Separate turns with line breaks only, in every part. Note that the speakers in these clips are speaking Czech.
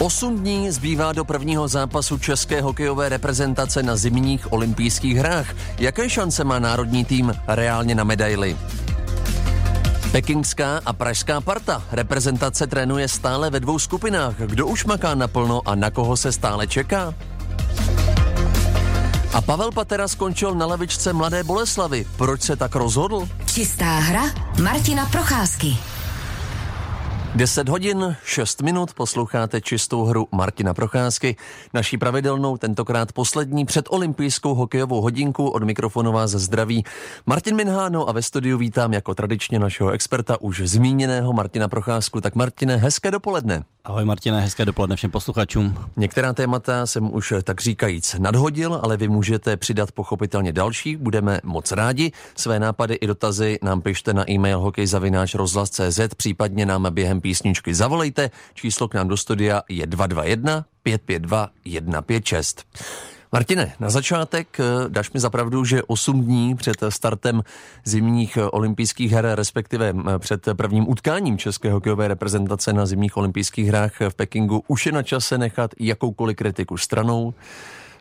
Osm dní zbývá do prvního zápasu české hokejové reprezentace na zimních olympijských hrách. Jaké šance má národní tým reálně na medaily? Pekingská a pražská parta. Reprezentace trénuje stále ve dvou skupinách. Kdo už maká naplno a na koho se stále čeká? A Pavel Patera skončil na levičce Mladé Boleslavy. Proč se tak rozhodl?
Čistá hra Martina Procházky.
10 hodin, 6 minut, posloucháte čistou hru Martina Procházky, naší pravidelnou, tentokrát poslední před olympijskou hokejovou hodinku od mikrofonu vás zdraví Martin Minháno a ve studiu vítám jako tradičně našeho experta už zmíněného Martina Procházku. Tak Martine, hezké dopoledne.
Ahoj Martine, hezké dopoledne všem posluchačům.
Některá témata jsem už tak říkajíc nadhodil, ale vy můžete přidat pochopitelně další, budeme moc rádi. Své nápady i dotazy nám pište na e-mail hokejzavináč.rozhlas.cz, případně nám během písničky zavolejte. Číslo k nám do studia je 221 552 156. Martine, na začátek eh, dáš mi zapravdu, že 8 dní před startem zimních olympijských her, respektive eh, před prvním utkáním české hokejové reprezentace na zimních olympijských hrách v Pekingu, už je na čase nechat jakoukoliv kritiku stranou,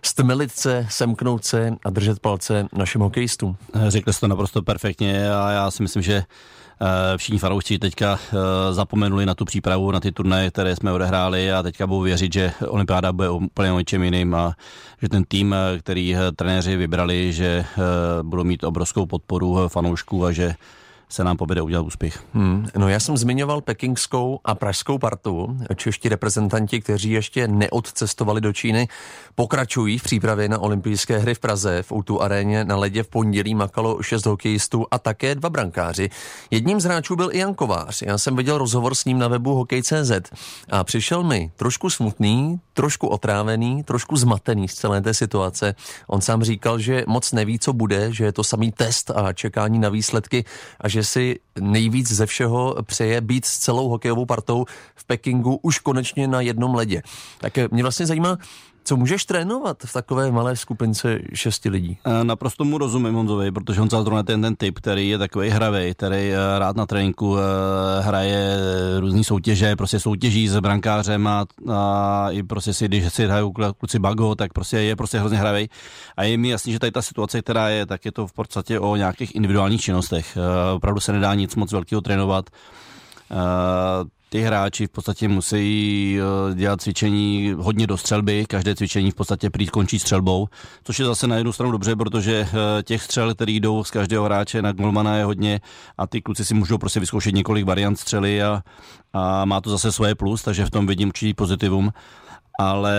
stmelit se, semknout se a držet palce našim hokejistům.
Řekl jsi to naprosto perfektně a já si myslím, že Eh, všichni fanoušci teďka eh, zapomenuli na tu přípravu, na ty turnaje, které jsme odehráli a teďka budou věřit, že olympiáda bude úplně o něčem jiným a že ten tým, eh, který trenéři vybrali, že budou mít obrovskou podporu fanoušků a že se nám povede udělat úspěch.
Hmm, no já jsem zmiňoval pekingskou a pražskou partu. Čeští reprezentanti, kteří ještě neodcestovali do Číny, pokračují v přípravě na olympijské hry v Praze. V Outu aréně na ledě v pondělí makalo šest hokejistů a také dva brankáři. Jedním z hráčů byl i Jan Kovář. Já jsem viděl rozhovor s ním na webu Hokej.cz a přišel mi trošku smutný, trošku otrávený, trošku zmatený z celé té situace. On sám říkal, že moc neví, co bude, že je to samý test a čekání na výsledky a že si nejvíc ze všeho přeje být s celou hokejovou partou v Pekingu už konečně na jednom ledě. Tak mě vlastně zajímá, co můžeš trénovat v takové malé skupince šesti lidí?
E, naprosto mu rozumím Honzovi, protože on zrovna ten, ten typ, který je takový hravý, který e, rád na tréninku e, hraje různé soutěže, prostě soutěží s brankářem a, a i prostě si, když si hrajou kluci bago, tak prostě je prostě hrozně hravý. A je mi jasný, že tady ta situace, která je, tak je to v podstatě o nějakých individuálních činnostech. Opravdu se nedá nic moc velkého trénovat ty hráči v podstatě musí eh, dělat cvičení hodně do střelby, každé cvičení v podstatě prý končí střelbou, což je zase na jednu stranu dobře, protože eh, těch střel, který jdou z každého hráče na golmana je hodně a ty kluci si můžou prostě vyzkoušet několik variant střely a, a má to zase svoje plus, takže v tom vidím určitý pozitivum ale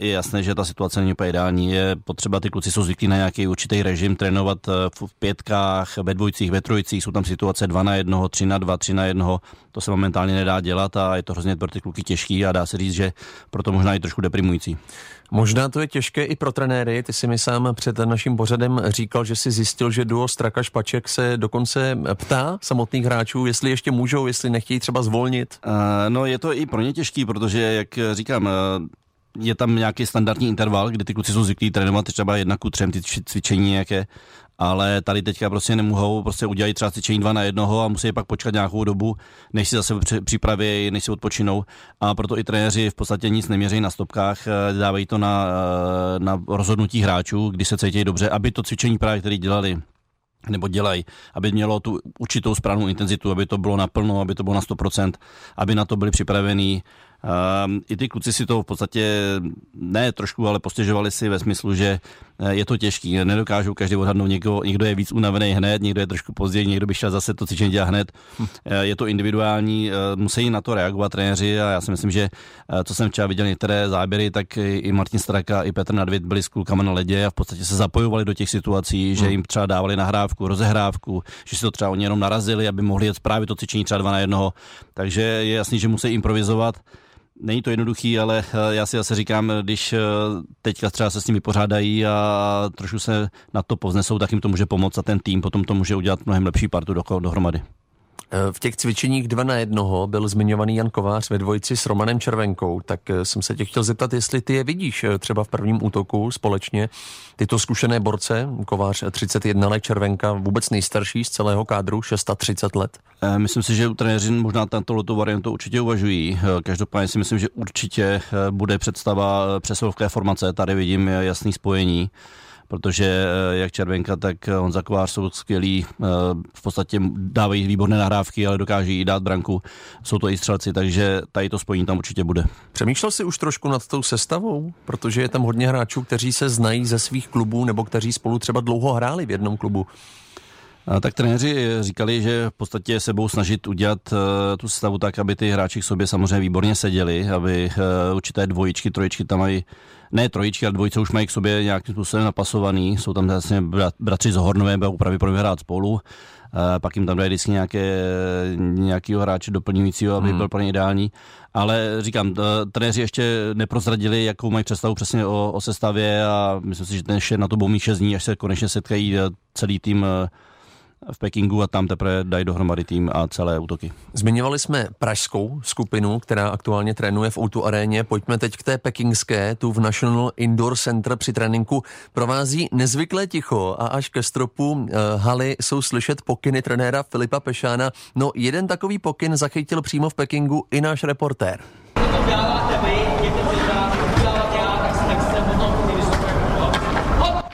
je jasné, že ta situace není úplně ideální. Je potřeba, ty kluci jsou zvyklí na nějaký určitý režim, trénovat eh, v pětkách, ve dvojicích, ve trojicích, jsou tam situace 2 na 1, 3 na 2, 3 na 1, to se momentálně nedá dělat a je to hrozně pro ty kluky těžký a dá se říct, že proto možná i trošku deprimující.
Možná to je těžké i pro trenéry. Ty si mi sám před naším pořadem říkal, že si zjistil, že duo Straka Špaček se dokonce ptá samotných hráčů, jestli ještě můžou, jestli nechtějí třeba zvolnit. Uh,
no je to i pro ně těžký, protože jak říkám, je tam nějaký standardní interval, kdy ty kluci jsou zvyklí trénovat třeba jedna ku třem ty cvičení nějaké, ale tady teďka prostě nemohou, prostě udělat třeba cvičení dva na jednoho a musí pak počkat nějakou dobu, než si zase připraví, než si odpočinou. A proto i trenéři v podstatě nic neměří na stopkách, eh, dávají to na, eh, na rozhodnutí hráčů, kdy se cítí dobře, aby to cvičení právě, které dělali, nebo dělají, aby mělo tu určitou správnou intenzitu, aby to bylo naplno, aby to bylo na 100%, aby na to byli připravení, Um, I ty kluci si to v podstatě ne trošku, ale postěžovali si ve smyslu, že eh, je to těžký. Nedokážou každý odhadnout někdo, někdo je víc unavený hned, někdo je trošku později, někdo by šel zase to cvičení dělat hned. Hm. Eh, je to individuální, eh, musí na to reagovat trenéři a já si myslím, že co jsem včera viděl některé záběry, tak i Martin Straka, i Petr Nadvěd byli s klukama na ledě a v podstatě se zapojovali do těch situací, že hm. jim třeba dávali nahrávku, rozehrávku, že si to třeba oni jenom narazili, aby mohli jet právě to cvičení třeba dva na jednoho. Takže je jasný, že musí improvizovat. Není to jednoduchý, ale eh, já si zase říkám, když eh, teďka třeba se s nimi pořádají a trošku se na to povznesou, tak jim to může pomoct a ten tým potom to může udělat mnohem lepší partu do, dohromady.
V těch cvičeních dva na jednoho byl zmiňovaný Jan Kovář ve dvojici s Romanem Červenkou, tak eh, jsem se tě chtěl zeptat, jestli ty je vidíš eh, třeba v prvním útoku společně, tyto zkušené borce, Kovář 31 let, Červenka vůbec nejstarší z celého kádru, 630 let.
Myslím si, že u trenéři možná tato variantu určitě uvažují. Každopádně si myslím, že určitě bude představa přesilovké formace. Tady vidím jasný spojení protože eh, jak Červenka, tak eh, Honza Kovář jsou skvělí, eh, v podstatě dávají výborné nahrávky, ale dokáží i dát branku. Jsou to i střelci, takže tady to spojení tam určitě bude.
Přemýšlel jsi už trošku nad tou sestavou? Protože je tam hodně hráčů, kteří se znají ze svých klubů nebo kteří spolu třeba dlouho hráli v jednom klubu.
A tak trenéři říkali, že v podstatě se budou snažit udělat uh, tu sestavu tak, aby ty hráči k sobě samozřejmě výborně seděli, aby uh, určité dvojičky, trojičky tam mají ne trojičky, ale dvojice už mají k sobě nějakým způsobem napasovaný. Jsou tam vlastně bratři z Hornové, budou pravděpodobně hrát spolu. Uh, pak jim tam dají vždycky nějaké, nějakého hráče doplňujícího, aby hmm. byl pro ně ideální. Ale říkám, trenéři ještě neprozradili, jakou mají představu přesně o, o sestavě a myslím si, že ten ještě na to budou mít 6 dní, až se konečně setkají celý tým v Pekingu a tam teprve dají dohromady tým a celé útoky.
Zmiňovali jsme pražskou skupinu, která aktuálně trénuje v Outu aréně. Pojďme teď k té pekingské, tu v National Indoor Center při tréninku provází nezvyklé ticho a až ke stropu uh, haly jsou slyšet pokyny trenéra Filipa Pešána. No jeden takový pokyn zachytil přímo v Pekingu i náš reportér. To děláte vy,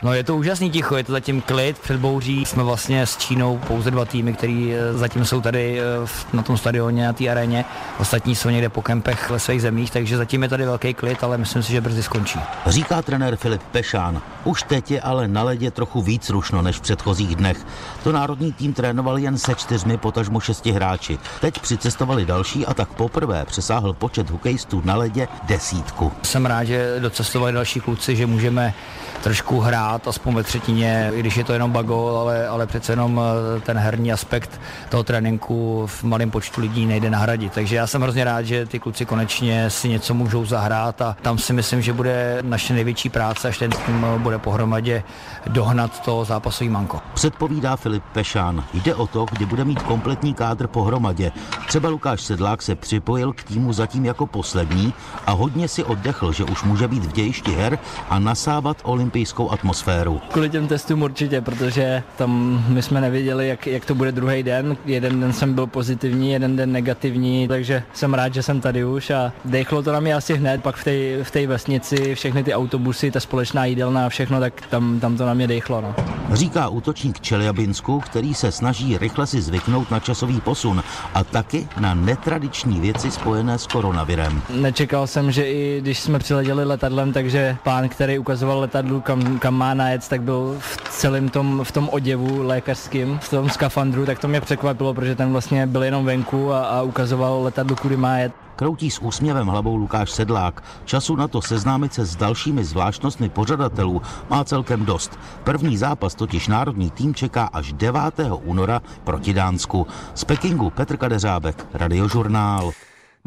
No je to úžasný ticho, je to zatím klid před bouří. Jsme vlastně s Čínou pouze dva týmy, který eh, zatím jsou tady eh, na tom stadioně, na té aréně. Ostatní jsou někde po kempech ve svých zemích, takže zatím je tady velký klid, ale myslím si, že brzy skončí.
Říká trenér Filip Pešán. Už teď je ale na ledě trochu víc rušno než v předchozích dnech. To národní tým trénoval jen se čtyřmi, potažmo šesti hráči. Teď přicestovali další a tak poprvé přesáhl počet hokejistů na ledě desítku.
Jsem rád, že docestovali další kluci, že můžeme trošku hrát, aspoň ve třetině, i když je to jenom bagol, ale, ale přece jenom eh, ten herní aspekt toho tréninku v malém počtu lidí nejde nahradit. Takže já jsem hrozně rád, že ty kluci konečně si něco můžou zahrát a tam si myslím, že bude naše největší práce, až ten tým bude pohromadě dohnat to zápasový manko.
Předpovídá Filip Pešán. Jde o to, kdy bude mít kompletní kádr pohromadě. Třeba Lukáš Sedlák se připojil k týmu zatím jako poslední a hodně si oddechl, že už může být v dějišti her a nasávat olympijské olympijskou atmosféru.
Kvůli těm testům určitě, protože tam my jsme nevěděli, jak, jak to bude druhý den. Jeden den jsem byl pozitivní, jeden den negativní, takže jsem rád, že jsem tady už a dechlo to na mě asi hned, pak v té v tej vesnici, všechny ty autobusy, ta společná jídelna a všechno, tak tam, tam to na mě dechlo. No.
Říká útočník Čeliabinsku, který se snaží rychle si zvyknout na časový posun a taky na netradiční věci spojené s koronavirem.
Nečekal jsem, že i když jsme přiletěli letadlem, takže pán, který ukazoval letadlu, kam, kam má najet, tak byl v celém tom, v tom oděvu lékařským, v tom skafandru, tak to mě překvapilo, protože ten vlastně byl jenom venku a, a ukazoval letadlu, kudy má jet.
Kroutí s úsměvem hlavou Lukáš Sedlák. Času na to seznámit se s dalšími zvláštnostmi pořadatelů má celkem dost. První zápas totiž národní tým čeká až 9. února proti Dánsku. Z Pekingu Petr Kadeřábek, Radiožurnál.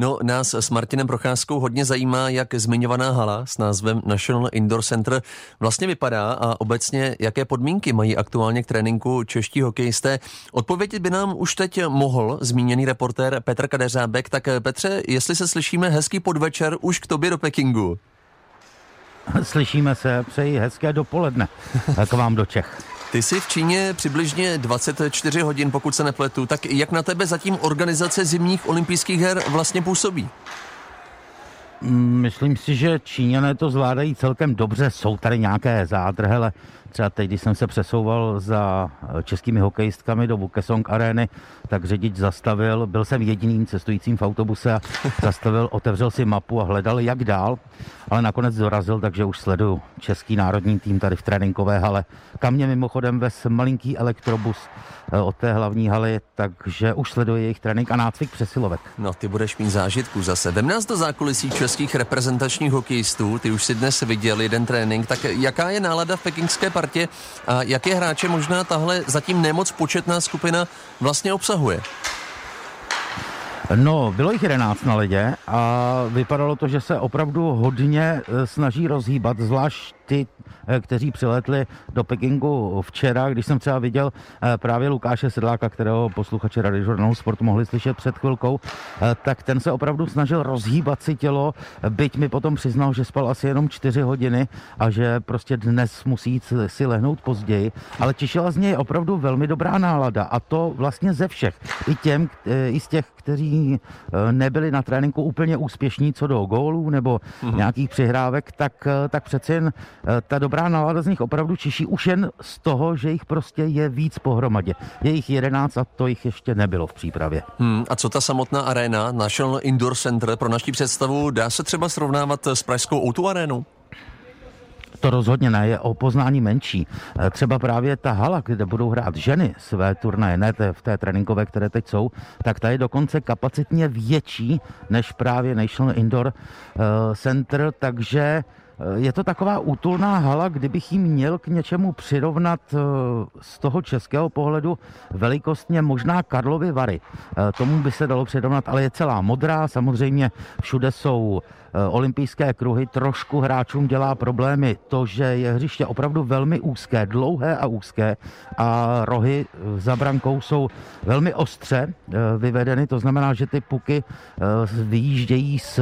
No, nás s Martinem Procházkou hodně zajímá, jak zmiňovaná hala s názvem National Indoor Center vlastně vypadá a obecně jaké podmínky mají aktuálně k tréninku čeští hokejisté. Odpovědět by nám už teď mohl zmíněný reportér Petr Kadeřábek. Tak Petře, jestli se slyšíme hezký podvečer už k tobě do Pekingu.
Slyšíme se, přeji hezké dopoledne k vám do Čech.
Ty jsi v Číně přibližně 24 hodin, pokud se nepletu. Tak jak na tebe zatím organizace zimních olympijských her vlastně působí?
Myslím si, že Číňané to zvládají celkem dobře. Jsou tady nějaké zádrhele. Třeba teď, když jsem se přesouval za českými hokejistkami do Bukesong arény, tak řidič zastavil, byl jsem jediným cestujícím v autobuse a zastavil, otevřel si mapu a hledal, jak dál, ale nakonec dorazil, takže už sleduju český národní tým tady v tréninkové hale. Kam mě mimochodem ves malinký elektrobus eh, od té hlavní haly, takže už sleduje jejich trénink a nácvik přesilovek.
No, ty budeš mít zážitku zase. Vem nás do zákulisí českých reprezentačních hokejistů. Ty už si dnes viděl jeden trénink, tak jaká je nálada v pekingské partě a jaké hráče možná tahle zatím nemoc početná skupina vlastně obsahuje?
No, bylo jich 11 na ledě a vypadalo to, že se opravdu hodně eh, snaží rozhýbat, zvlášť ty, eh, kteří přiletli do Pekingu včera, když jsem třeba viděl eh, právě Lukáše Sedláka, kterého posluchače Rady žurnálu Sport mohli slyšet před chvilkou, tak ten se opravdu snažil rozhýbat si tělo, byť mi potom přiznal, že spal asi jenom 4 hodiny a že prostě dnes musí si lehnout později, ale těšila z něj opravdu velmi dobrá nálada a to vlastně ze všech. I těm, i z těch, kteří eh, nebyli na tréninku úplně úspěšní co do gólů nebo mm-hmm. nějakých přihrávek, tak, eh, tak přece jen eh, ta dobrá nálada z nich opravdu čiší už jen z toho, že jich prostě je víc pohromadě. Je jich jedenáct a to jich ještě nebylo v přípravě.
Hmm, a co ta samotná arena, National Indoor Center, pro naší představu, dá se třeba srovnávat s pražskou o arénou?
To rozhodně ne, je o poznání menší. E, třeba právě ta hala, kde budou hrát ženy své turnaje, ne v té tréninkové, které teď jsou, tak ta je dokonce kapacitně větší než právě National Indoor e, Center, takže je to taková útulná hala, kdybych ji měl k něčemu přirovnat z toho českého pohledu velikostně možná Karlovy Vary. Tomu by se dalo přirovnat, ale je celá modrá, samozřejmě všude jsou Eh, olympijské kruhy. Trošku hráčům dělá problémy to, že je hřiště opravdu velmi úzké, dlouhé a úzké a rohy za brankou jsou velmi ostře eh, vyvedeny, to znamená, že ty puky eh, vyjíždějí z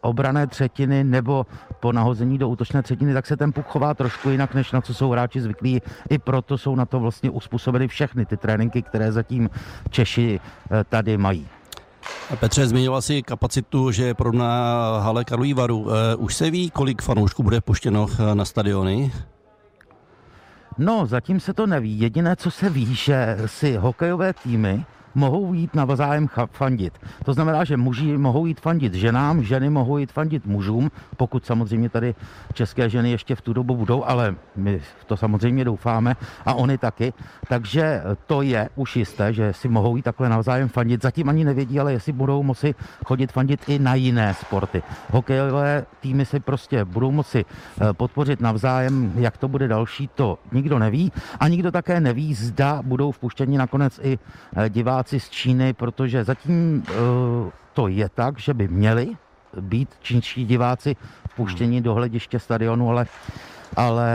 obrané třetiny nebo po nahození do útočné třetiny, tak se ten puk chová trošku jinak, než na co jsou hráči zvyklí. I proto jsou na to vlastně uspůsobeny všechny ty tréninky, které zatím Češi tady mají.
Petře, zmiňoval si kapacitu, že je podobná hale Karlový Varu. Eh, už se ví, kolik fanoušků bude puštěno eh, na stadiony?
No, zatím se to neví. Jediné, co se ví, že si hokejové týmy mohou jít navzájem fandit. To znamená, že muži mohou jít fandit ženám, ženy mohou jít fandit mužům, pokud samozřejmě tady české ženy ještě v tu dobu budou, ale my to samozřejmě doufáme a oni taky. Takže to je už jisté, že si mohou jít takhle navzájem fandit. Zatím ani nevědí, ale jestli budou moci chodit fandit i na jiné sporty. Hokejové týmy si prostě budou moci eh, podpořit navzájem, jak to bude další, to nikdo neví. A nikdo také neví, zda budou vpuštěni nakonec i eh, diváci diváci z Číny, protože zatím uh, to je tak, že by měli být čínští diváci vpuštěni do hlediště stadionu, ale ale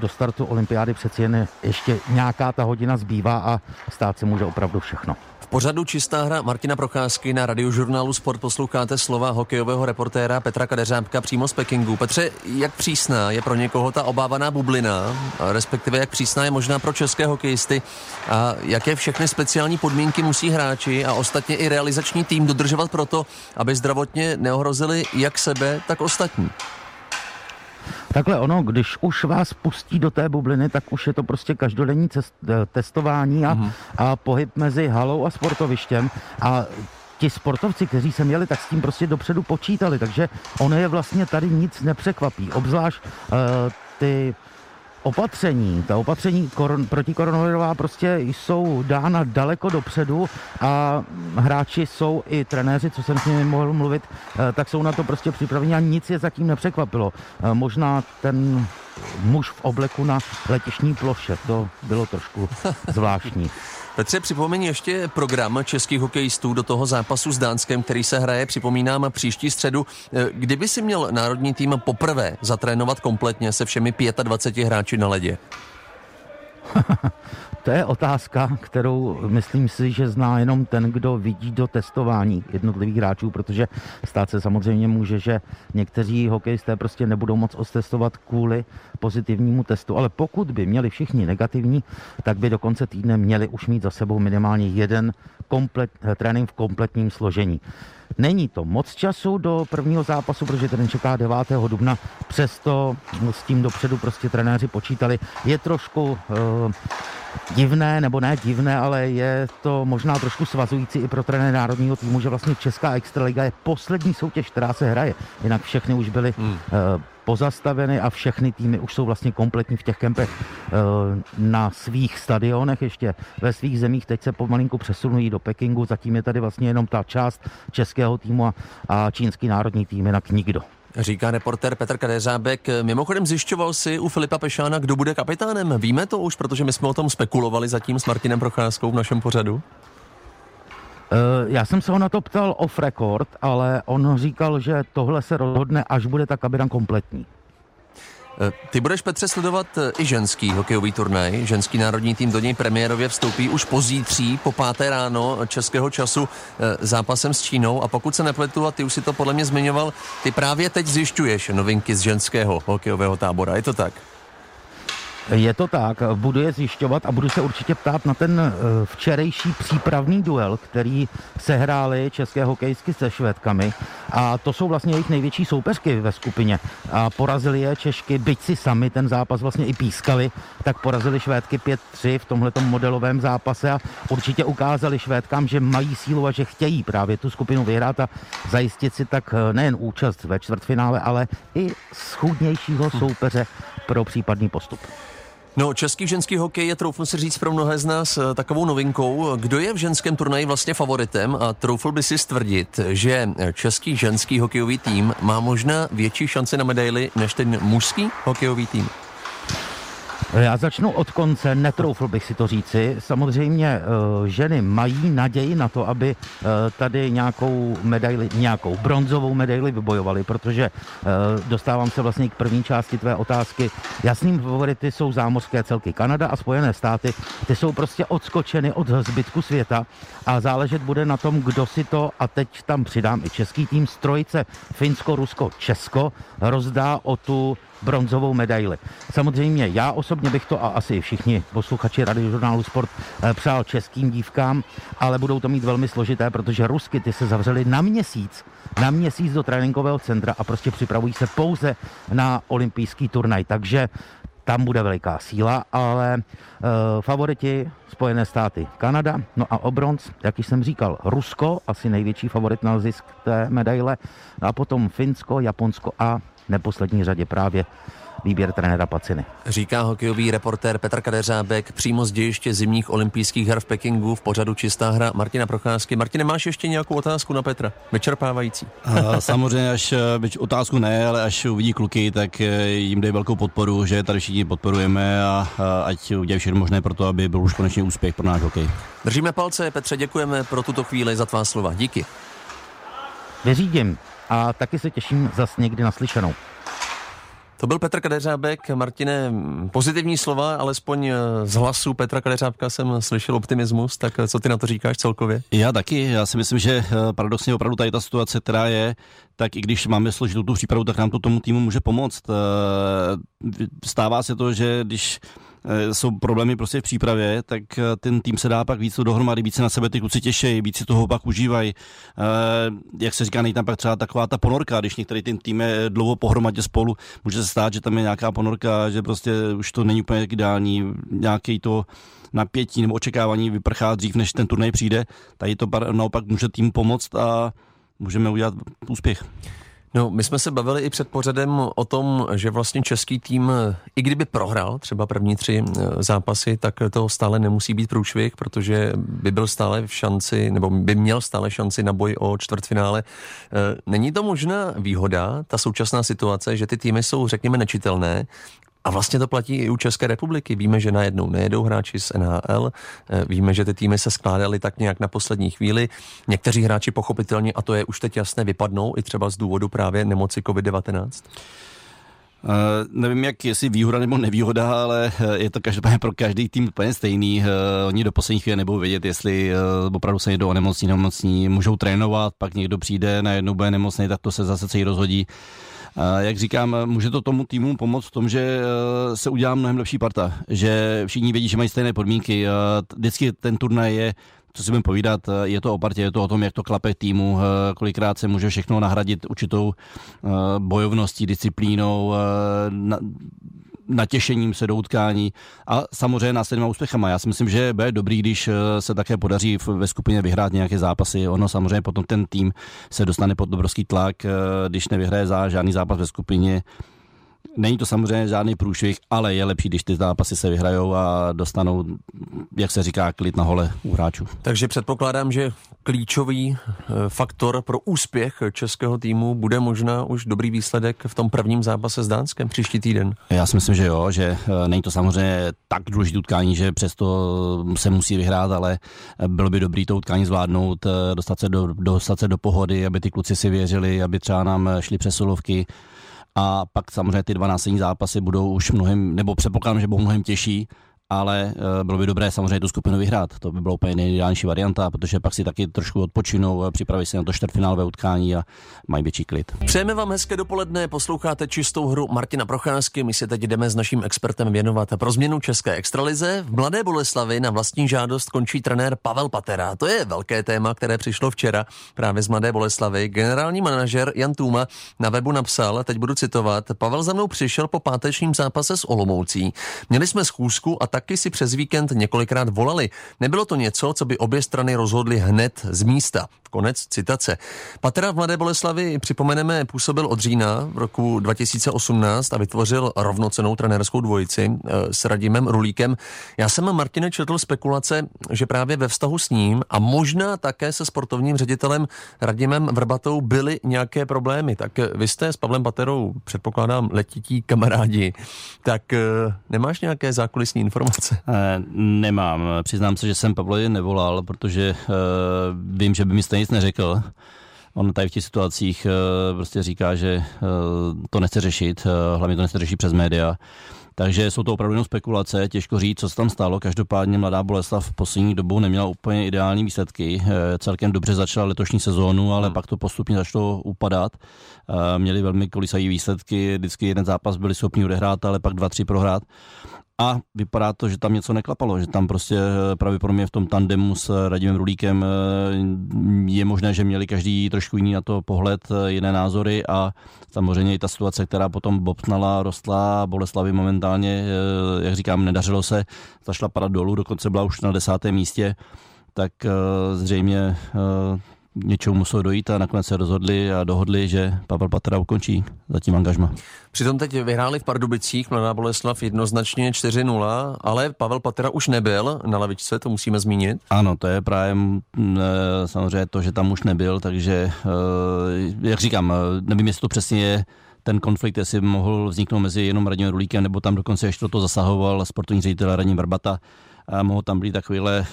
do startu olympiády přeci jen ještě nějaká ta hodina zbývá a stát se může opravdu všechno
pořadu Čistá hra Martina Procházky na radiožurnálu Sport posloucháte slova hokejového reportéra Petra Kadeřábka přímo z Pekingu. Petře, jak přísná je pro někoho ta obávaná bublina, respektive jak přísná je možná pro české hokejisty a jaké všechny speciální podmínky musí hráči a ostatně i realizační tým dodržovat proto, aby zdravotně neohrozili jak sebe, tak ostatní?
Takhle ono, když už vás pustí do té bubliny, tak už je to prostě každodenní cest, eh, testování a, mm-hmm. a pohyb mezi halou a sportovištěm. A ti sportovci, kteří se měli, tak s tím prostě dopředu počítali, takže ono je vlastně tady nic nepřekvapí, obzvlášť uh, ty opatření, ta opatření koron, protikoronavirová prostě jsou dána daleko dopředu a hráči jsou i trenéři, co jsem s nimi mohl mluvit, eh, tak jsou na to prostě připraveni a nic je zatím nepřekvapilo. Eh, možná ten muž v obleku na letišní ploše, to bylo trošku zvláštní.
Petře, připomeň ještě program českých hokejistů do toho zápasu s Dánskem, který se hraje, připomínám, příští středu. Eh, kdyby si měl národní tým poprvé zatrénovat kompletně se všemi 25 hráči na ledě?
To je otázka, kterou myslím si, že zná jenom ten, kdo vidí do testování jednotlivých hráčů, protože stát se samozřejmě může, že někteří hokejisté prostě nebudou moc ostestovat kvůli pozitivnímu testu, ale pokud by měli všichni negativní, tak by do konce týdne měli už mít za sebou minimálně jeden komplet, trénink v kompletním složení. Není to moc času do prvního zápasu, protože ten čeká 9. dubna, přesto s tím dopředu prostě trenéři počítali. Je trošku uh, divné, nebo ne divné, ale je to možná trošku svazující i pro trenéry národního týmu, že vlastně Česká extraliga je poslední soutěž, která se hraje. Jinak všechny už byly hmm. uh, pozastaveny a všechny týmy už jsou vlastně kompletní v těch kempech uh, na svých stadionech, ještě ve svých zemích. Teď se pomalinku přesunují do Pekingu, zatím je tady vlastně jenom ta část českého týmu a, a čínský národní tým, jinak nikdo.
Říká reporter Petr Kadeřábek. Mimochodem zjišťoval si u Filipa Pešána, kdo bude kapitánem. Víme to už, protože my jsme o tom spekulovali zatím s Martinem Procházkou v našem pořadu.
Já jsem se ho na to ptal off record, ale on říkal, že tohle se rozhodne, až bude ta kabina kompletní.
Eh, ty budeš, Petře, sledovat eh, i ženský hokejový turnaj. Ženský národní tým do něj premiérově vstoupí už pozítří, po páté ráno českého času eh, zápasem s Čínou. A pokud se nepletu, a ty už si to podle mě zmiňoval, ty právě teď zjišťuješ novinky z ženského hokejového tábora. Je to tak?
Je to tak, budu je zjišťovat a budu se určitě ptát na ten eh, včerejší přípravný duel, který sehráli české hokejsky se Švédkami. A to jsou vlastně jejich největší soupeřky ve skupině. A porazili je Češky, byť si sami ten zápas vlastně i pískali, tak porazili Švédky 5-3 v tomhletom modelovém zápase a určitě ukázali Švédkám, že mají sílu a že chtějí právě tu skupinu vyhrát a zajistit si tak eh, nejen účast ve čtvrtfinále, ale i schůdnějšího soupeře pro případný postup.
No, český ženský hokej je, troufnu si říct pro mnohé z nás, eh, takovou novinkou. Kdo je v ženském turnaji vlastně favoritem a troufl by si stvrdit, že český ženský hokejový tým má možná větší šanci na medaily než ten mužský hokejový tým?
Já začnu od konce, netroufl bych si to říci. Samozřejmě eh, ženy mají naději na to, aby eh, tady nějakou medaili, nějakou bronzovou medaili vybojovali, protože eh, dostávám se vlastně k první části tvé otázky. Jasným favority jsou zámořské celky Kanada a Spojené státy. Ty jsou prostě odskočeny od zbytku světa a záležet bude na tom, kdo si to, a teď tam přidám i český tým, strojice Finsko, Rusko, Česko, rozdá o tu bronzovou medaili. Samozřejmě já osobně bych to a asi všichni posluchači radiožurnálu Sport eh, přál českým dívkám, ale budou to mít velmi složité, protože Rusky ty se zavřely na měsíc, na měsíc do tréninkového centra a prostě připravují se pouze na olympijský turnaj. Takže tam bude veliká síla, ale e, favoriti Spojené státy, Kanada, no a o bronz, jak jsem říkal, Rusko, asi největší favorit na zisk té medaile, no a potom Finsko, Japonsko a neposlední řadě právě výběr trenéra Paciny.
Říká hokejový reportér Petr Kadeřábek přímo z dějiště zimních olympijských her v Pekingu v pořadu Čistá hra Martina Procházky. Martine, máš ještě nějakou otázku na Petra? Vyčerpávající.
A, samozřejmě, až byť otázku ne, ale až uvidí kluky, tak eh, jim dej velkou podporu, že tady všichni podporujeme a, a ať udělají všechno možné pro to, aby byl už konečně úspěch pro náš hokej.
Držíme palce, Petře, děkujeme pro tuto chvíli za tvá slova. Díky.
Vyřídím a taky se těším zas někdy naslyšenou.
To byl Petr Kadeřábek. Martine, pozitivní slova, alespoň eh, z hlasu Petra Kadeřábka jsem slyšel optimismus, tak eh, co ty na to říkáš celkově?
Já taky, já si myslím, že eh, paradoxně opravdu tady ta situace, která je, tak i když máme složitou tu přípravu, tak nám to tomu týmu může pomoct. Stává se to, že když jsou problémy prostě v přípravě, tak eh, ten tým se dá pak víc dohromady, více na sebe ty kluci těšejí, víc si toho pak užívají. Eh, jak se říká, tam pak třeba taková ta ponorka, když některý ten tým je dlouho pohromadě spolu, může se stát, že tam je nějaká ponorka, že prostě už to není úplně ideální, nějaký to napětí nebo očekávání vyprchá dřív, než ten turnaj přijde. Tady to naopak může tým pomoct a můžeme udělat úspěch.
No, my jsme se bavili i před pořadem o tom, že vlastně český tým, i kdyby prohrál třeba první tři e, zápasy, tak to stále nemusí být průšvih, protože by byl stále v šanci, nebo by měl stále šanci na boj o čtvrtfinále. E, není to možná výhoda, ta současná situace, že ty týmy jsou, řekněme, nečitelné a vlastně to platí i u České republiky. Víme, že najednou nejedou hráči z NHL, eh, víme, že ty týmy se skládaly tak nějak na poslední chvíli. Někteří hráči pochopitelně, a to je už teď jasné, vypadnou i třeba z důvodu právě nemoci COVID-19.
Uh, nevím, jak jestli výhoda nebo nevýhoda, ale eh, je to každopádně pro každý tým úplně stejný. Uh, oni do posledních chvíle nebudou vědět, jestli uh, opravdu se někdo onemocní, nemocní, můžou trénovat, pak někdo přijde, najednou bude nemocný, tak to se zase celý rozhodí. Jak říkám, může to tomu týmu pomoct v tom, že eh, se udělá mnohem lepší parta, že všichni vědí, že mají stejné podmínky. Eh, vždycky ten turnaj je co si budeme povídat, eh, je to o partě, je to o tom, jak to klape týmu, kolikrát se může všechno nahradit určitou bojovností, disciplínou, natěšením se do utkání a samozřejmě následnýma úspěchama. Já si myslím, že bude dobrý, když eh, se také podaří ve skupině vyhrát nějaké zápasy. Ono samozřejmě potom ten tým se dostane pod obrovský tlak, eh, když nevyhraje za žádný zápas ve skupině Není to samozřejmě žádný průšvih, ale je lepší, když ty zápasy se vyhrajou a dostanou, jak se říká, klid na hole u hráčů.
Takže předpokládám, že klíčový eh, faktor pro úspěch českého týmu bude možná už dobrý výsledek v tom prvním zápase s Dánskem příští týden.
Já si myslím, že jo, že eh, není to samozřejmě tak důležité utkání, že přesto se musí vyhrát, ale bylo by dobrý to utkání zvládnout, eh, dostat se do, dostat se do pohody, aby ty kluci si věřili, aby třeba nám šli přesilovky a pak samozřejmě ty dva následní zápasy budou už mnohem, nebo předpokládám, že budou mnohem těžší, ale uh, bylo by dobré samozřejmě tu skupinu vyhrát. To by bylo úplně nejideálnější varianta, protože pak si taky trošku odpočinou, a připraví se na to čtvrtfinálové utkání a mají větší klid.
Přejeme vám hezké dopoledne, posloucháte čistou hru Martina Procházky. My se teď jdeme s naším expertem věnovat pro změnu České extralize. V Mladé Boleslavi na vlastní žádost končí trenér Pavel Patera. To je velké téma, které přišlo včera právě z Mladé Boleslavy. Generální manažer Jan Tůma na webu napsal, teď budu citovat, Pavel za mnou přišel po pátečním zápase s Olomoucí. Měli jsme schůzku a tak taky si přes víkend několikrát volali. Nebylo to něco, co by obě strany rozhodly hned z místa. Konec citace. Patera v Mladé Boleslavi, připomeneme, působil od října v roku 2018 a vytvořil rovnocenou trenérskou dvojici eh, s Radimem Rulíkem. Já jsem Martine četl spekulace, že právě ve vztahu s ním a možná také se sportovním ředitelem Radimem Vrbatou byly nějaké problémy. Tak vy jste s Pavlem Paterou, předpokládám, letití kamarádi. Tak eh, nemáš nějaké zákulisní informace?
Eh, nemám. Přiznám se, že jsem Pavlovi nevolal, protože vím, že by mi stejně nic neřekl. On tady v těch situacích uh, prostě říká, že uh, to nechce řešit, uh, hlavně to nechce řešit přes média. Takže jsou to opravdu jenom spekulace, těžko říct, co se tam stalo. Každopádně Mladá Boleslav v poslední dobou neměla úplně ideální výsledky. Celkem dobře začala letošní sezónu, ale hmm. pak to postupně začalo upadat. Měli velmi kolisají výsledky, vždycky jeden zápas byli schopni odehrát, ale pak dva, tři prohrát a vypadá to, že tam něco neklapalo, že tam prostě eh, pravděpodobně v tom tandemu s Radimem Rulíkem eh, je možné, že měli každý trošku jiný na to pohled, eh, jiné názory a samozřejmě i ta situace, která potom bobtnala, rostla, Boleslavy momentálně, jak říkám, nedařilo se, zašla padat dolů, dokonce byla už na desátém místě, tak zřejmě něčemu muselo dojít a nakonec se rozhodli a dohodli, že Pavel Patera ukončí zatím angažma.
Přitom teď vyhráli v Pardubicích Mladá Boleslav jednoznačně 4-0, ale Pavel Patera už nebyl na lavičce, to musíme zmínit.
Ano, to je právě samozřejmě to, že tam už nebyl, takže eh, jak říkám, nevím, jestli to přesně je ten konflikt, jestli mohl vzniknout mezi jenom Radimem Rulíkem, nebo tam dokonce ještě to zasahoval sportovní ředitel Radim Barbata. A mohl tam být takovýhle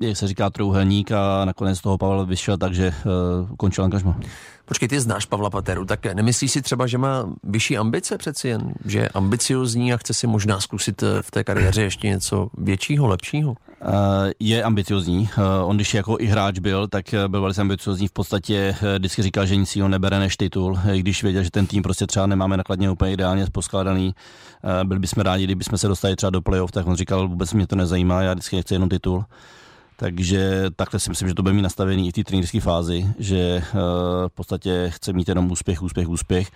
jak se říká, trouhelník a nakonec toho Pavel vyšel, takže uh, ukončil angažma.
Počkej, ty znáš Pavla Pateru, tak nemyslíš si třeba, že má vyšší ambice přeci jen? Že je ambiciozní a chce si možná zkusit eh, v té kariéře ještě něco většího, lepšího? Uh,
je ambiciozní. Uh, on když jako i hráč byl, tak byl velice ambiciozní. V podstatě vždycky říkal, že nic jiného nebere než titul. Když věděl, že ten tým prostě třeba nemáme nakladně úplně ideálně poskládaný, byli bychom rádi, kdybychom se dostali třeba do playoff, tak on říkal, vůbec mě to nezajímá, já vždycky chci jenom titul. Takže takhle si myslím, že to bude mít nastavený i v té trenérské fázi, že eh, v podstatě chce mít jenom úspěch, úspěch, úspěch.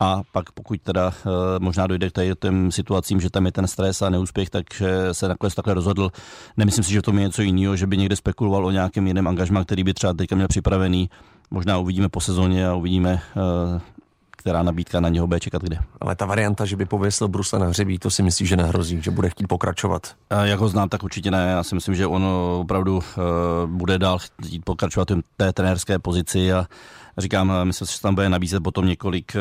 A pak pokud teda uh, možná dojde k tady těm situacím, že tam je ten stres a neúspěch, takže se nakonec takhle rozhodl. Nemyslím si, že to je něco jiného, že by někde spekuloval o nějakém jiném angažmá, který by třeba teďka měl připravený. Možná uvidíme po sezóně a uvidíme, uh, která nabídka na něho bude čekat kde.
Ale ta varianta, že by pověsil Brusle na hřebí, to si myslíš, že nehrozí, že bude chtít pokračovat?
A jak ho znám, tak určitě ne. Já si myslím, že on opravdu uh, bude dál chtít pokračovat v té trenérské pozici a říkám, myslím si, že tam bude nabízet potom několik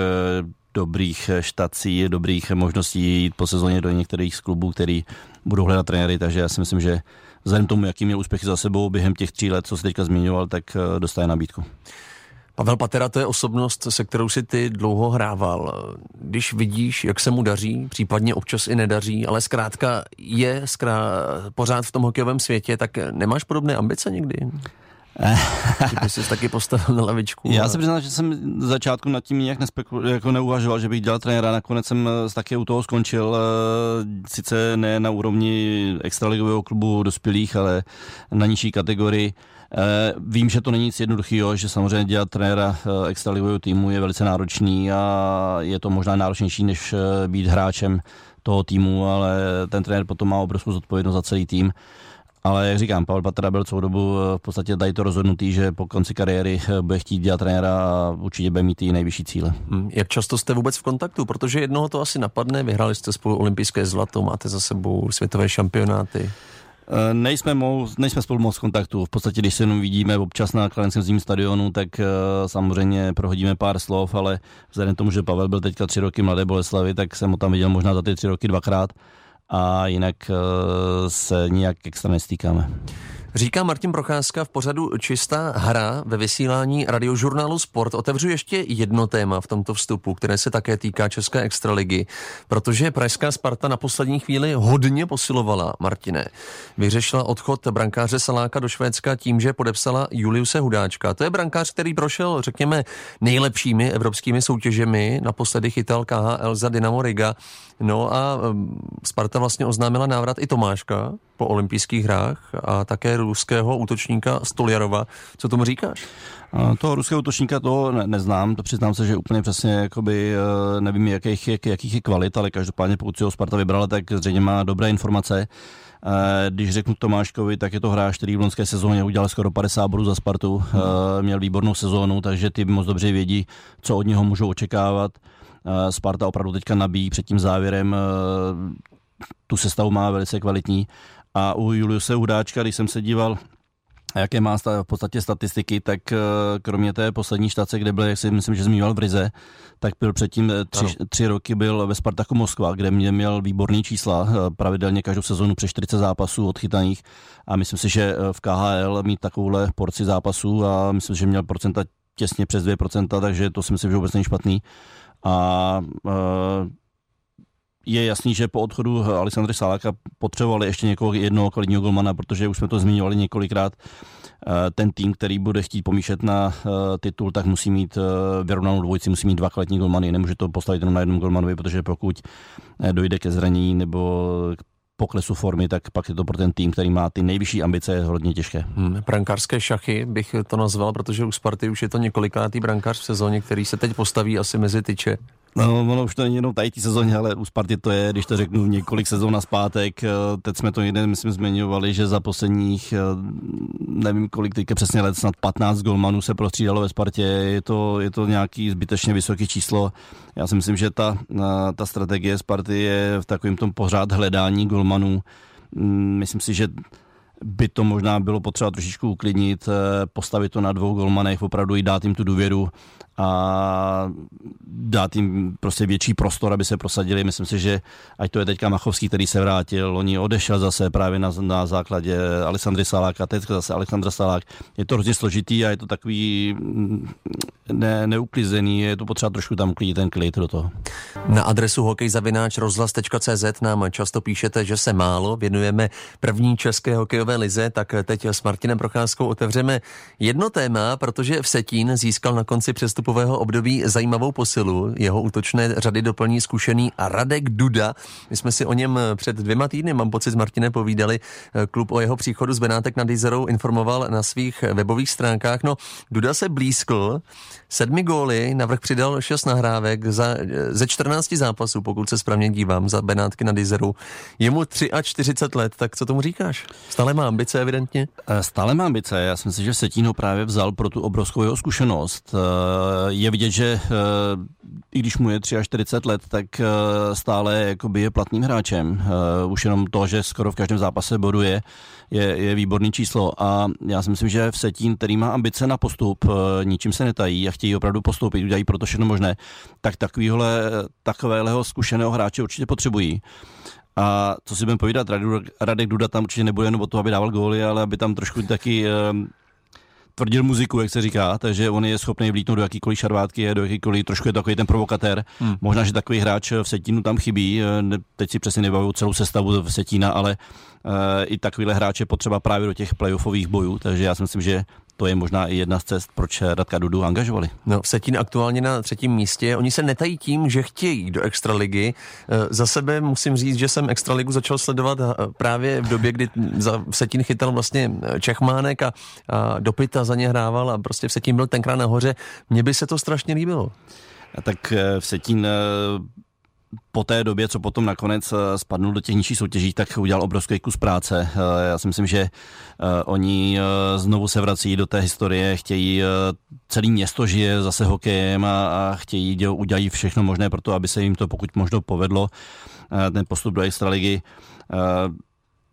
dobrých štací, dobrých možností jít po sezóně do některých z klubů, který budou hledat trenéry, takže já si myslím, že vzhledem tomu, jaký měl úspěchy za sebou během těch tří let, co se teďka zmiňoval, tak dostane nabídku.
Pavel Patera to je osobnost, se kterou si ty dlouho hrával. Když vidíš, jak se mu daří, případně občas i nedaří, ale zkrátka je zkrá... pořád v tom hokejovém světě, tak nemáš podobné ambice někdy? že by jsi taky postavil na lavičku.
Já se přiznám, že jsem začátku nad tím nějak nespekul, jako neuvažoval, že bych dělal trenéra. Nakonec jsem taky u toho skončil. Eh, sice ne na úrovni extraligového klubu dospělých, ale na nižší kategorii. Eh, vím, že to není nic jednoduchého, že samozřejmě dělat trenéra eh, extraligového týmu je velice náročný a je to možná náročnější, než být hráčem toho týmu, ale ten trenér potom má obrovskou zodpovědnost za celý tým Ale jak říkám, Pavel Patra byl celou dobu v podstatě tady to rozhodnutý, že po konci kariéry bude chtít dělat trenéra a určitě bude mít i nejvyšší cíle.
Hmm. Jak často jste vůbec v kontaktu? Protože jednoho to asi napadne, vyhráli jste spolu olympijské zlato, máte za sebou světové šampionáty.
Eh, nejsme, mou, nejsme spolu moc v kontaktu. V podstatě, když se jenom vidíme občas na Kladenském zimním stadionu, tak samozřejmě prohodíme pár slov, ale vzhledem k tomu, že Pavel byl teďka tři roky mladé Boleslavy, tak jsem ho tam viděl možná za ty tři roky dvakrát a jinak uh, se nijak extra nestýkáme.
Říká Martin Procházka v pořadu Čistá hra ve vysílání radiožurnálu Sport. Otevřu ještě jedno téma v tomto vstupu, které se také týká České extraligy, protože Pražská Sparta na poslední chvíli hodně posilovala, Martine. Vyřešila odchod brankáře Saláka do Švédska tím, že podepsala Juliuse Hudáčka. To je brankář, který prošel, řekněme, nejlepšími evropskými soutěžemi. Naposledy chytal KHL za Dynamo Riga. No a Sparta vlastně oznámila návrat i Tomáška po olympijských hrách a také ruského útočníka Stoljarova. Co tomu říkáš?
Toho ruského útočníka to ne, neznám, to přiznám se, že úplně přesně jakoby, e, nevím, jakých, jak, jakých je kvalit, ale každopádně pokud si ho Sparta vybrala, tak zřejmě má dobré informace. E, když řeknu Tomáškovi, tak je to hráč, který v loňské sezóně udělal skoro 50 bodů za Spartu, hmm. měl výbornou sezónu, takže ty moc dobře vědí, co od něho můžou očekávat. Sparta opravdu teďka nabíjí před tím závěrem tu sestavu má velice kvalitní. A u Juliuse Hudáčka, když jsem se díval jaké má v podstatě statistiky, tak eh, kromě té poslední štace, kde byl, jak si myslím, že zmiňoval v Rize, tak byl předtím eh, tři, tři roky byl ve Spartaku Moskva, kde mě měl výborný čísla, eh, pravidelně každou sezonu přes 40 zápasů odchytaných. A myslím si, že v KHL mít takovouhle porci zápasů a myslím, že měl procenta těsně přes 2%, takže to si myslím, že vůbec není špatný. A je jasný, že po odchodu Alexandra Saláka potřebovali ještě někoho jednoho kvalitního golmana, protože už jsme to zmiňovali několikrát. Eh, ten tým, který bude chtít pomíšet na eh, titul, tak musí mít eh, vyrovnanou dvojici, musí mít dva kvalitní golmany. Nemůže to postavit jenom na jednom golmanovi, protože pokud dojde ke zranění nebo k poklesu formy, tak pak je to pro ten tým, který má ty nejvyšší ambice, hodně těžké.
Hmm, brankářské šachy bych to nazval, protože u Sparty už je to několikátý brankář v sezóně, který se teď postaví asi mezi tyče.
No, ono už to není jenom té sezóně, ale u Sparty to je, když to řeknu, několik sezón na zpátek. Eh, teď jsme to někde, myslím, zmiňovali, že za posledních, eh, nevím kolik, teďka přesně let, snad 15 golmanů se prostřídalo ve Spartě. Je to, je to nějaký zbytečně vysoké číslo. Já si myslím, že ta, eh, ta strategie Sparty je v takovém tom pořád hledání golmanů. Mm, myslím si, že by to možná bylo potřeba trošičku uklidnit, postavit to na dvou golmanech, opravdu i dát jim tu důvěru a dát jim prostě větší prostor, aby se prosadili. Myslím si, že ať to je teďka Machovský, který se vrátil, oni odešel zase právě na, na základě Alexandry Saláka, teď zase Alexandra Salák. Je to hrozně složitý a je to takový mm, ne, neuklizený, je to potřeba trošku tam uklidit ten klid do toho.
Na adresu hokejzavináč rozhlas.cz nám často píšete, že se málo věnujeme první české hokejové lize, tak teď s Martinem Procházkou otevřeme jedno téma, protože v Setín získal na konci přestupového období zajímavou posilu. Jeho útočné řady doplní zkušený Radek Duda. My jsme si o něm před dvěma týdny, mám pocit, s Martinem povídali. Klub o jeho příchodu z Benátek nad Jizerou informoval na svých webových stránkách. No, Duda se blízkl, sedmi góly, navrh přidal šest nahrávek za, ze 14 zápasů, pokud se správně dívám, za Benátky nad Jizerou. Je mu 43 let, tak co tomu říkáš? Stále má ambice, evidentně?
Eh, stále má ambice. Já si myslím, že Setín ho právě vzal pro tu obrovskou jeho zkušenost. Eh, je vidět, že eh, i když mu je 43 let, tak stále jakoby je platným hráčem. Už jenom to, že skoro v každém zápase boduje, je, je výborný číslo. A já si myslím, že v Setín, který má ambice na postup, ničím se netají a chtějí opravdu postoupit, udělají proto všechno možné, tak takovýhle, takového zkušeného hráče určitě potřebují. A co si budeme povídat, Radek Duda tam určitě nebude jenom o to, aby dával góly, ale aby tam trošku taky tvrdil muziku, jak se říká, takže on je schopný vlítnout do jakýkoliv šarvátky, do jakýkoliv, trošku je takový ten provokatér. Hmm. Možná, že takový hráč v Setínu tam chybí, teď si přesně nebavuju celou sestavu v Setína, ale uh, i takovýhle hráče potřeba právě do těch playoffových bojů, takže já si myslím, že to je možná i jedna z cest, proč Radka Dudu angažovali.
No, Setín aktuálně na třetím místě. Oni se netají tím, že chtějí do extraligy. Eh, za sebe musím říct, že jsem extraligu začal sledovat eh, právě v době, kdy za Setín chytal vlastně eh, Čechmánek a, a Dopita za ně hrával a prostě v Setín byl tenkrát nahoře. Mně by se to strašně líbilo.
A tak v Setín po té době, co potom nakonec eh, spadnul do těch nižších soutěží, tak udělal obrovský kus práce. Eh, já si myslím, že oni znovu se vrací do té historie, chtějí, celý město žije zase hokejem a, a chtějí, udělají všechno možné pro to, aby se jim to pokud možno povedlo, ten postup do extraligy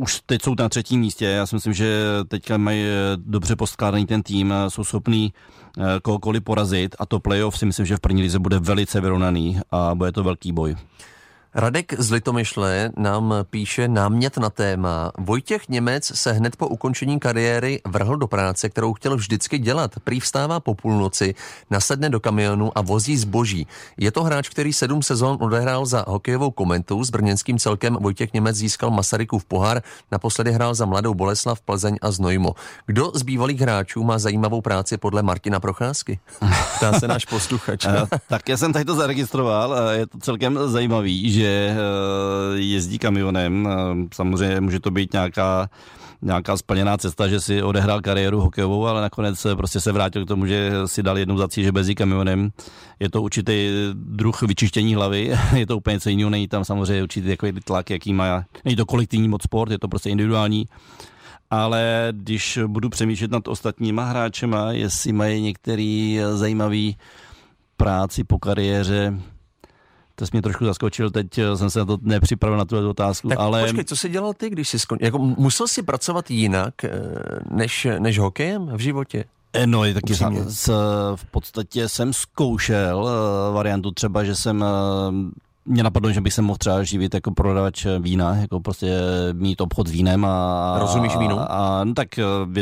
už teď jsou na třetím místě. Já si myslím, že teďka mají dobře poskládaný ten tým, jsou schopní Eh, kohokoliv porazit a to playoff si myslím, že v první lize bude velice vyrovnaný a bude to velký boj.
Radek z Litomyšle nám píše námět na téma. Vojtěch Němec se hned po ukončení kariéry vrhl do práce, kterou chtěl vždycky dělat. Prý vstává po půlnoci, nasedne do kamionu a vozí zboží. Je to hráč, který sedm sezon odehrál za hokejovou komentu. S brněnským celkem Vojtěch Němec získal Masarykův pohár, naposledy hrál za Mladou Boleslav, Plzeň a Znojmo. Kdo z bývalých hráčů má zajímavou práci podle Martina Procházky? Ptá se náš posluchač.
Eh, tak já jsem tady to zaregistroval, je to celkem zajímavý, že že eh, jezdí kamionem. Eh, samozřejmě může to být nějaká nějaká splněná cesta, že si odehrál kariéru hokejovou, ale nakonec prostě se vrátil k tomu, že si dal jednou za cíl, že bezí kamionem. Je to určitý druh vyčištění hlavy, je to úplně něco jiného, není tam samozřejmě určitý takový tlak, jaký má, není to kolektivní moc sport, je to prostě individuální. Ale když budu přemýšlet nad ostatníma hráčema, jestli mají některý zajímavý práci po kariéře, to jsi mě trošku zaskočil, teď eh, jsem se na to nepřipravil na tu otázku,
tak
ale...
počkej, co jsi dělal ty, když jsi skončil? Jako musel jsi pracovat jinak eh, než, než hokejem v životě?
Eh, no, taky jsem, v podstatě jsem zkoušel variantu třeba, že jsem mě napadlo, že bych se mohl třeba živit jako prodavač vína, jako prostě mít obchod s vínem a...
Rozumíš vínu?
A, a no tak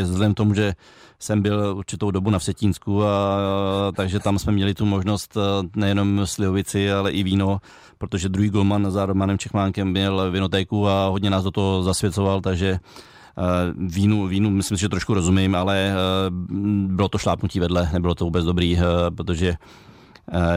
vzhledem tomu, že jsem byl určitou dobu na Vsetínsku, a, a, takže tam jsme měli tu možnost nejenom slivovici, ale i víno, protože druhý golman za Romanem Čechmánkem měl vinotéku a hodně nás do toho zasvěcoval, takže vínu, vínu myslím, že trošku rozumím, ale bylo to šlápnutí vedle, nebylo to vůbec dobrý, protože Eh,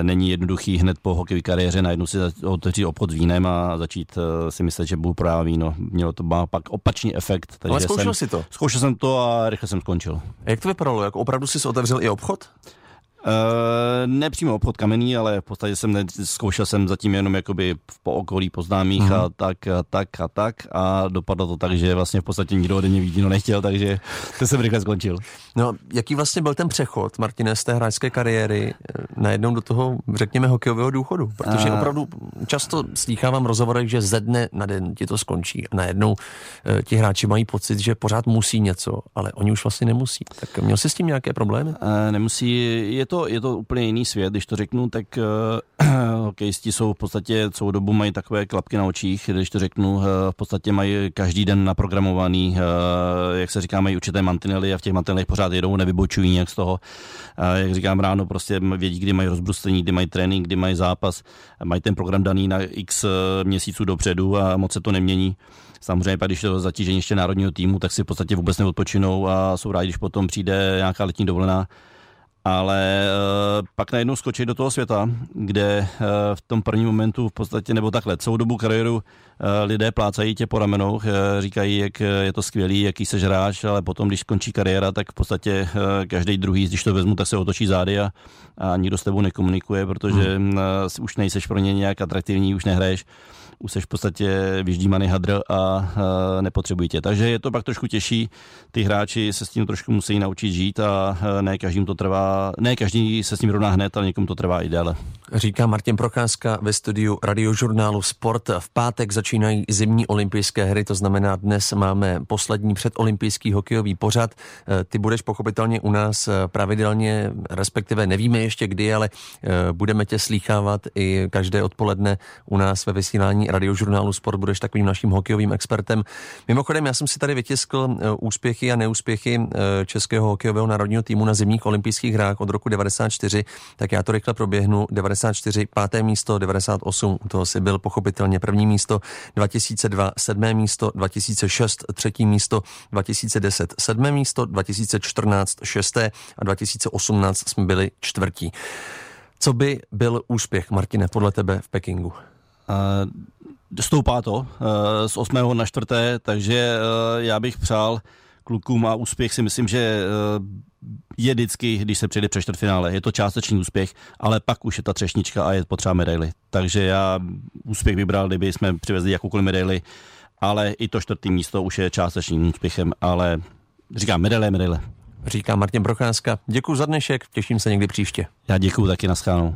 není jednoduchý hned po hokejové kariéře najednou si otevřít obchod s vínem a začít eh, si myslet, že budu prodávat víno. Mělo to pak opačný efekt.
Takže Ale zkoušel
jsem,
si to?
Zkoušel jsem to a rychle jsem skončil.
A jak to vypadalo? Jak opravdu jsi otevřel i obchod?
Uh, ne přímo obchod kamenný, ale v podstatě jsem ne, zkoušel jsem zatím jenom jakoby po okolí poznámých uh-huh. a tak a tak a tak a dopadlo to tak, že vlastně v podstatě nikdo ode mě víno nechtěl, takže to jsem rychle skončil.
No, jaký vlastně byl ten přechod, Martine, z té hráčské kariéry eh, najednou do toho, řekněme, hokejového důchodu? Protože uh... opravdu často slýchávám rozhovorech, že ze dne na den ti to skončí a najednou uh, ti hráči mají pocit, že pořád musí něco, ale oni už vlastně nemusí. Tak měl jsi s tím nějaké problémy? Uh,
nemusí, je to, je to úplně jiný svět, když to řeknu, tak uh, hokejisti jsou v podstatě celou dobu mají takové klapky na očích, když to řeknu, uh, v podstatě mají každý den naprogramovaný, uh, jak se říká, mají určité mantinely a v těch mantinelech pořád jedou, nevybočují nějak z toho. Uh, jak říkám ráno, prostě vědí, kdy mají rozbrustení, kdy mají trénink, kdy mají zápas, mají ten program daný na x měsíců dopředu a moc se to nemění. Samozřejmě když to zatížení ještě národního týmu, tak si v podstatě vůbec neodpočinou a jsou rádi, když potom přijde nějaká letní dovolená ale uh, pak najednou skočit do toho světa, kde uh, v tom prvním momentu v podstatě, nebo takhle, celou dobu kariéru uh, lidé plácají tě po ramenou, uh, říkají, jak je to skvělý, jaký se žráš, ale potom, když skončí kariéra, tak v podstatě uh, každý druhý, když to vezmu, tak se otočí zády a, a nikdo s tebou nekomunikuje, protože hmm. uh, už nejseš pro ně nějak atraktivní, už nehraješ už jsi v podstatě vyždímaný hadr a, nepotřebují tě. Takže je to pak trošku těžší. Ty hráči se s tím trošku musí naučit žít a ne každým to trvá, ne každý se s tím rovná hned, ale někomu to trvá i déle.
Říká Martin Procházka ve studiu radiožurnálu Sport. V pátek začínají zimní olympijské hry, to znamená dnes máme poslední předolympijský hokejový pořad. Ty budeš pochopitelně u nás pravidelně, respektive nevíme ještě kdy, ale budeme tě slýchávat i každé odpoledne u nás ve vysílání radiožurnálu Sport budeš takovým naším hokejovým expertem. Mimochodem, já jsem si tady vytiskl eh, úspěchy a neúspěchy eh, českého hokejového národního týmu na zimních olympijských hrách od roku 94, tak já to rychle proběhnu. 94, páté místo, 98, u toho si byl pochopitelně první místo, 2002, sedmé místo, 2006, třetí místo, 2010, sedmé místo, 2014, šesté a 2018 jsme byli čtvrtí. Co by byl úspěch, Martine, podle tebe v Pekingu?
Stoupá to z 8. na 4. takže já bych přál klukům a úspěch si myslím, že eh, je vždycky, když se přijde přes čtvrtfinále. Je to částečný úspěch, ale pak už je ta třešnička a je potřeba medaily. Takže já úspěch vybral, kdyby jsme přivezli jakoukoliv medaily, ale i to čtvrtý místo už je částečným úspěchem, ale říkám medaile, medaile.
Říká Martin Procházka. Děkuji za dnešek, těším se někdy příště.
Já děkuji taky na schánu.